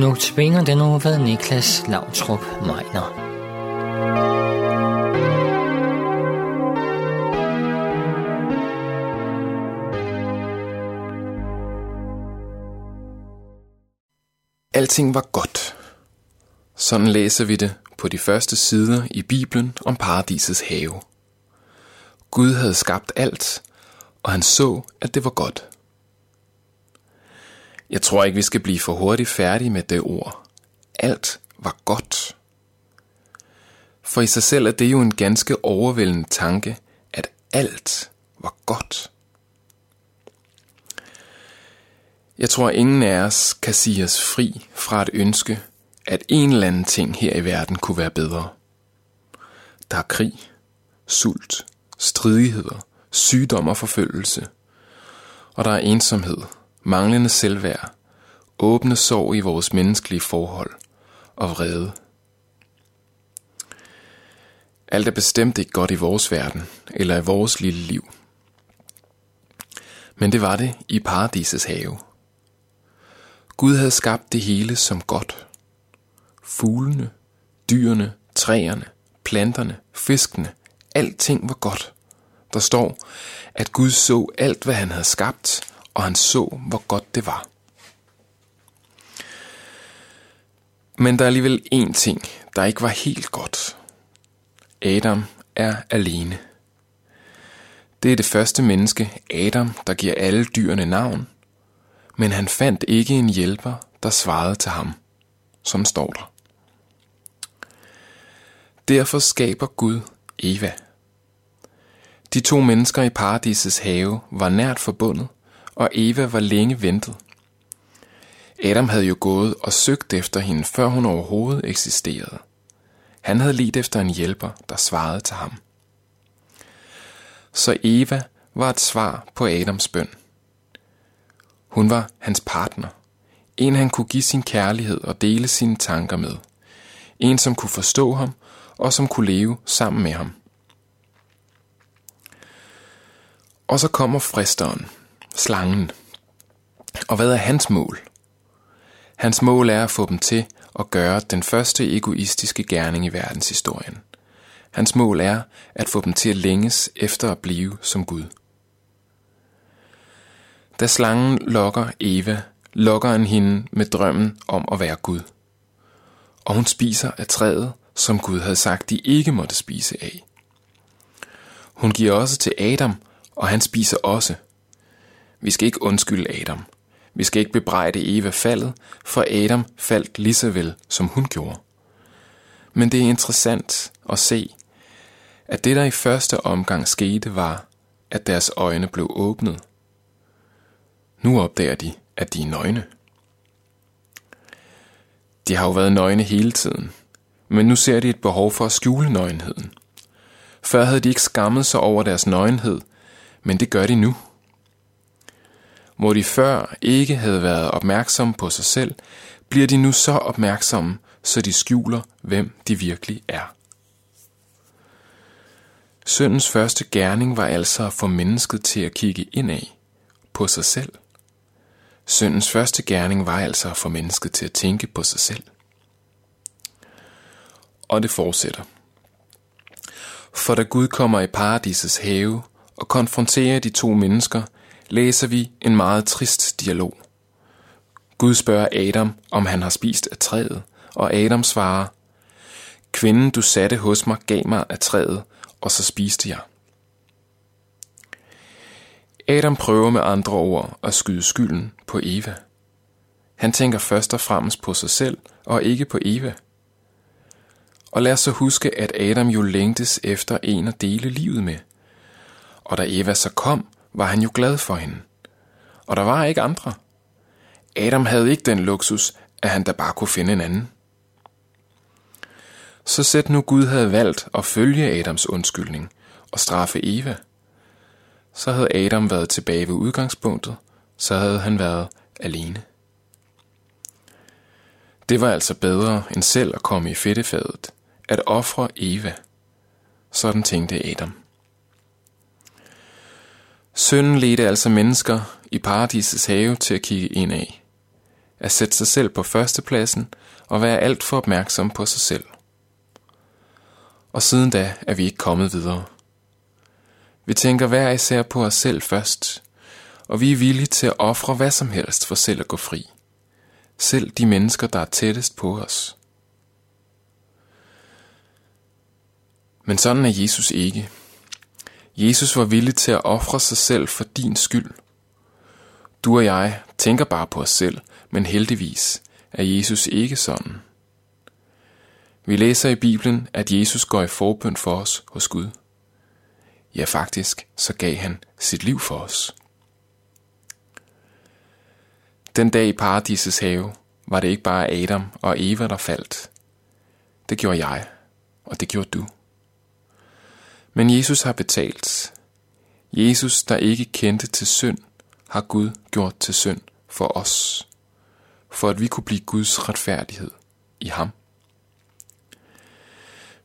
Nu tvinger den nu ved Niklas Lavtrup Meiner. Alting var godt. Sådan læser vi det på de første sider i Bibelen om paradisets have. Gud havde skabt alt, og han så, at det var godt. Jeg tror ikke, vi skal blive for hurtigt færdige med det ord. Alt var godt. For i sig selv er det jo en ganske overvældende tanke, at alt var godt. Jeg tror, ingen af os kan sige os fri fra et ønske, at en eller anden ting her i verden kunne være bedre. Der er krig, sult, stridigheder, sygdom og forfølgelse. Og der er ensomhed, manglende selvværd, åbne sorg i vores menneskelige forhold og vrede. Alt er bestemt ikke godt i vores verden eller i vores lille liv. Men det var det i paradisets have. Gud havde skabt det hele som godt. Fuglene, dyrene, træerne, planterne, fiskene, alting var godt. Der står, at Gud så alt, hvad han havde skabt, og han så, hvor godt det var. Men der er alligevel én ting, der ikke var helt godt. Adam er alene. Det er det første menneske, Adam, der giver alle dyrene navn, men han fandt ikke en hjælper, der svarede til ham, som står der. Derfor skaber Gud Eva. De to mennesker i paradisets have var nært forbundet, og Eva var længe ventet. Adam havde jo gået og søgt efter hende, før hun overhovedet eksisterede. Han havde let efter en hjælper, der svarede til ham. Så Eva var et svar på Adams bøn. Hun var hans partner. En han kunne give sin kærlighed og dele sine tanker med. En som kunne forstå ham og som kunne leve sammen med ham. Og så kommer fristeren, slangen. Og hvad er hans mål? Hans mål er at få dem til at gøre den første egoistiske gerning i verdenshistorien. Hans mål er at få dem til at længes efter at blive som Gud. Da slangen lokker Eva, lokker han hende med drømmen om at være Gud. Og hun spiser af træet, som Gud havde sagt, de ikke måtte spise af. Hun giver også til Adam, og han spiser også. Vi skal ikke undskylde Adam. Vi skal ikke bebrejde Eva faldet, for Adam faldt lige så vel, som hun gjorde. Men det er interessant at se, at det der i første omgang skete var, at deres øjne blev åbnet. Nu opdager de, at de er nøgne. De har jo været nøgne hele tiden, men nu ser de et behov for at skjule nøgenheden. Før havde de ikke skammet sig over deres nøgenhed, men det gør de nu. Hvor de før ikke havde været opmærksomme på sig selv, bliver de nu så opmærksomme, så de skjuler, hvem de virkelig er. Søndens første gerning var altså at få mennesket til at kigge indad på sig selv. Søndens første gerning var altså at få mennesket til at tænke på sig selv. Og det fortsætter. For da Gud kommer i paradisets have og konfronterer de to mennesker, læser vi en meget trist dialog. Gud spørger Adam, om han har spist af træet, og Adam svarer, Kvinden du satte hos mig gav mig af træet, og så spiste jeg. Adam prøver med andre ord at skyde skylden på Eva. Han tænker først og fremmest på sig selv og ikke på Eva. Og lad os så huske, at Adam jo længtes efter en at dele livet med. Og da Eva så kom, var han jo glad for hende. Og der var ikke andre. Adam havde ikke den luksus, at han da bare kunne finde en anden. Så sæt nu Gud havde valgt at følge Adams undskyldning og straffe Eva. Så havde Adam været tilbage ved udgangspunktet, så havde han været alene. Det var altså bedre end selv at komme i fedtefadet, at ofre Eva. Sådan tænkte Adam. Sønnen ledte altså mennesker i paradisets have til at kigge ind af. at sætte sig selv på førstepladsen og være alt for opmærksom på sig selv. Og siden da er vi ikke kommet videre. Vi tænker hver især på os selv først, og vi er villige til at ofre hvad som helst for selv at gå fri. Selv de mennesker, der er tættest på os. Men sådan er Jesus ikke. Jesus var villig til at ofre sig selv for din skyld. Du og jeg tænker bare på os selv, men heldigvis er Jesus ikke sådan. Vi læser i Bibelen, at Jesus går i forbøn for os hos Gud. Ja, faktisk, så gav han sit liv for os. Den dag i paradisets have var det ikke bare Adam og Eva, der faldt. Det gjorde jeg, og det gjorde du. Men Jesus har betalt. Jesus, der ikke kendte til synd, har Gud gjort til synd for os, for at vi kunne blive Guds retfærdighed i ham.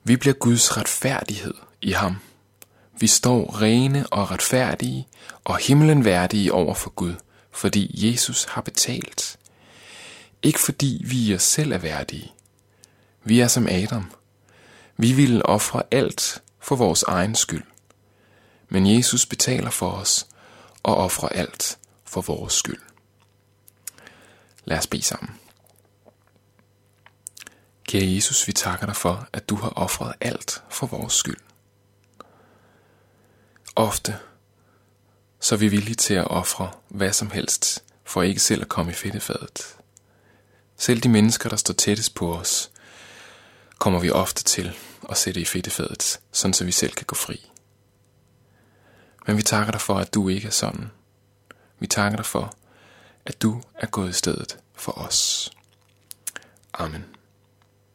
Vi bliver Guds retfærdighed i ham. Vi står rene og retfærdige og himlen værdige over for Gud, fordi Jesus har betalt. Ikke fordi vi i os selv er værdige. Vi er som Adam. Vi ville ofre alt for vores egen skyld. Men Jesus betaler for os og offrer alt for vores skyld. Lad os bede sammen. Kære Jesus, vi takker dig for, at du har offret alt for vores skyld. Ofte så er vi villige til at ofre hvad som helst, for ikke selv at komme i fedtefadet. Selv de mennesker, der står tættest på os, kommer vi ofte til og sætte i fedtefadet, sådan så vi selv kan gå fri. Men vi takker dig for, at du ikke er sådan. Vi takker dig for, at du er gået i stedet for os. Amen.